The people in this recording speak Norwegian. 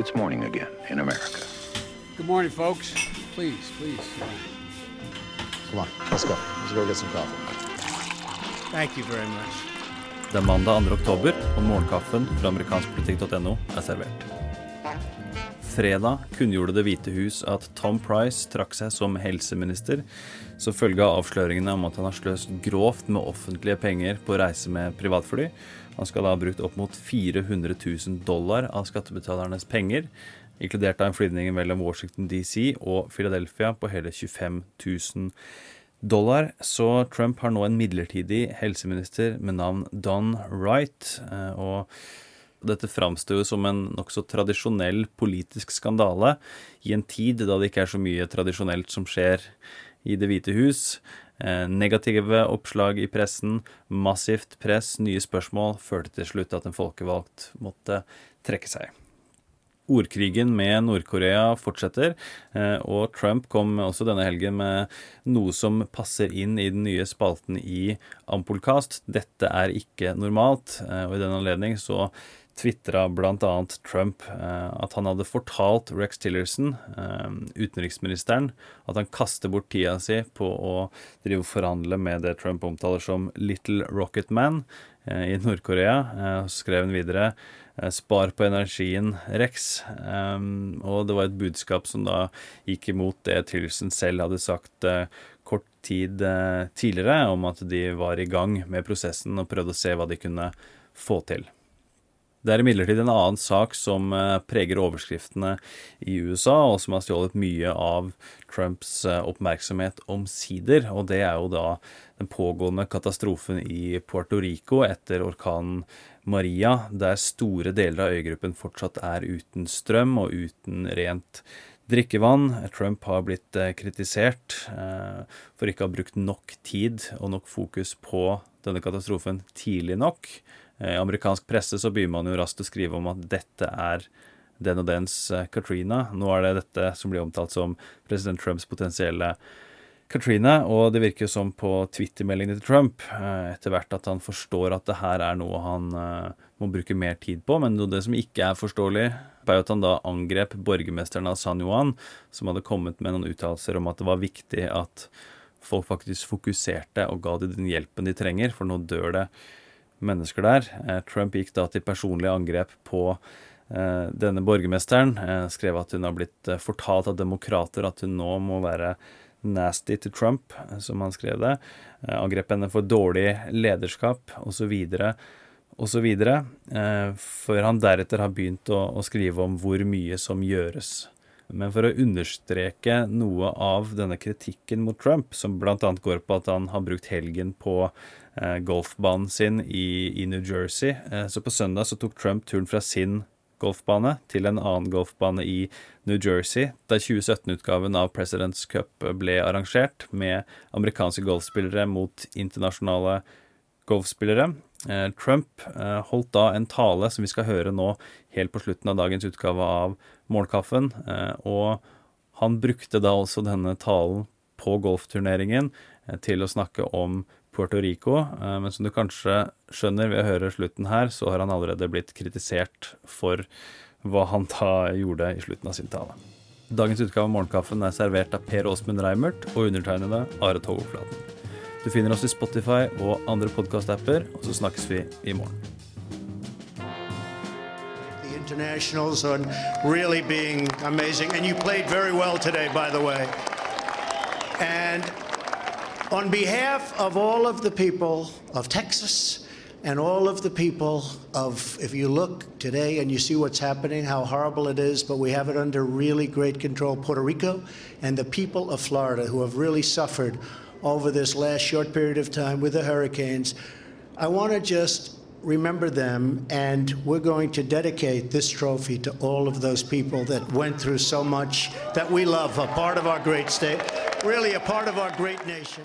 it's morning again in America. Good morning, folks. Please, please. Come on, let's go. Let's go get some coffee. Thank you very much. Det er mandag 2. oktober, og morgenkaffen fra amerikanskpolitikk.no er servert. Fredag kunngjorde Det hvite hus at Tom Price trakk seg som helseminister som følge av avsløringene om at han har sløst grovt med offentlige penger på reise med privatfly. Han skal da ha brukt opp mot 400 000 dollar av skattebetalernes penger, inkludert av en flyvning mellom Washington DC og Philadelphia på hele 25 000 dollar. Så Trump har nå en midlertidig helseminister med navn Don Wright. eh, og dette framstår som en nokså tradisjonell politisk skandale i en tid da det ikke er så mye tradisjonelt som skjer i Det hvite hus. Eh, negative oppslag i pressen, massivt press, nye spørsmål førte til slutt at en folkevalgt måtte trekke seg. Ordkrigen med Nord-Korea fortsetter, eh, og Trump kom også denne helgen med noe som passer inn i den nye spalten i Ampolkast. Dette er ikke normalt, eh, og i den anledning så tvitra bl.a. Trump eh, at han hadde fortalt Rex Tillerson, utenriksministeren, at han kaster bort tida si på å drive og forhandle med det Trump omtaler som Little Rocket Man i Nord-Korea. Så skrev han videre Spar på energien, Rex. og det var et budskap som da gikk imot det Tillerson selv hadde sagt kort tid tidligere, om at de var i gang med prosessen og prøvde å se hva de kunne få til. Det er imidlertid en annen sak som preger overskriftene i USA, og som har stjålet mye av Trumps oppmerksomhet omsider, og det er jo da den pågående katastrofen i Puerto Rico etter orkanen Maria, der store deler av øygruppen fortsatt er uten strøm og uten rent drikkevann. Trump har blitt kritisert for ikke å ha brukt nok tid og nok fokus på denne katastrofen tidlig nok. I amerikansk presse så begynner man jo raskt å skrive om at dette er den og dens Katrina. Nå er det dette som blir omtalt som president Trumps potensielle Katrina, og det virker som på Twitter-meldingene til Trump etter hvert at han forstår at det her er noe han må bruke mer tid på. Men det som ikke er forståelig, er jo at han da angrep borgermesteren av San Juan, som hadde kommet med noen uttalelser om at det var viktig at folk faktisk fokuserte og ga dem den hjelpen de trenger, for nå dør det mennesker der. Trump gikk da til personlig angrep på denne borgermesteren. Skrev at hun har blitt fortalt av demokrater at hun nå må være nasty til Trump, som han skrev det. Angrep henne for dårlig lederskap, osv., osv. Før han deretter har begynt å, å skrive om hvor mye som gjøres. Men for å understreke noe av denne kritikken mot Trump, som bl.a. går på at han har brukt helgen på golfbanen sin i, New Jersey, så på søndag så tok Trump turen fra sin golfbane til en annen golfbane i New Jersey, der 2017-utgaven av President's Cup ble arrangert med amerikanske golfspillere mot internasjonale golfspillere. Trump holdt da en tale som vi skal høre nå helt på slutten av dagens utgave av Morgenkaffen, og han brukte da også denne talen på golfturneringen til å snakke om Puerto Rico, men som du kanskje skjønner ved å høre slutten her, så har han allerede blitt kritisert for hva han da gjorde i slutten av sin tale. Dagens utgave av Morgenkaffen er servert av Per Åsmund Reimert og undertegnede Are Togoflaten. Du finner oss i Spotify og andre og så snakkes vi i morgen. The internationals on really being amazing, and you played very well today, by the way. And on behalf of all of the people of Texas and all of the people of, if you look today and you see what's happening, how horrible it is, but we have it under really great control, Puerto Rico and the people of Florida who have really suffered over this last short period of time with the hurricanes. I want to just remember them, and we're going to dedicate this trophy to all of those people that went through so much that we love, a part of our great state, really a part of our great nation.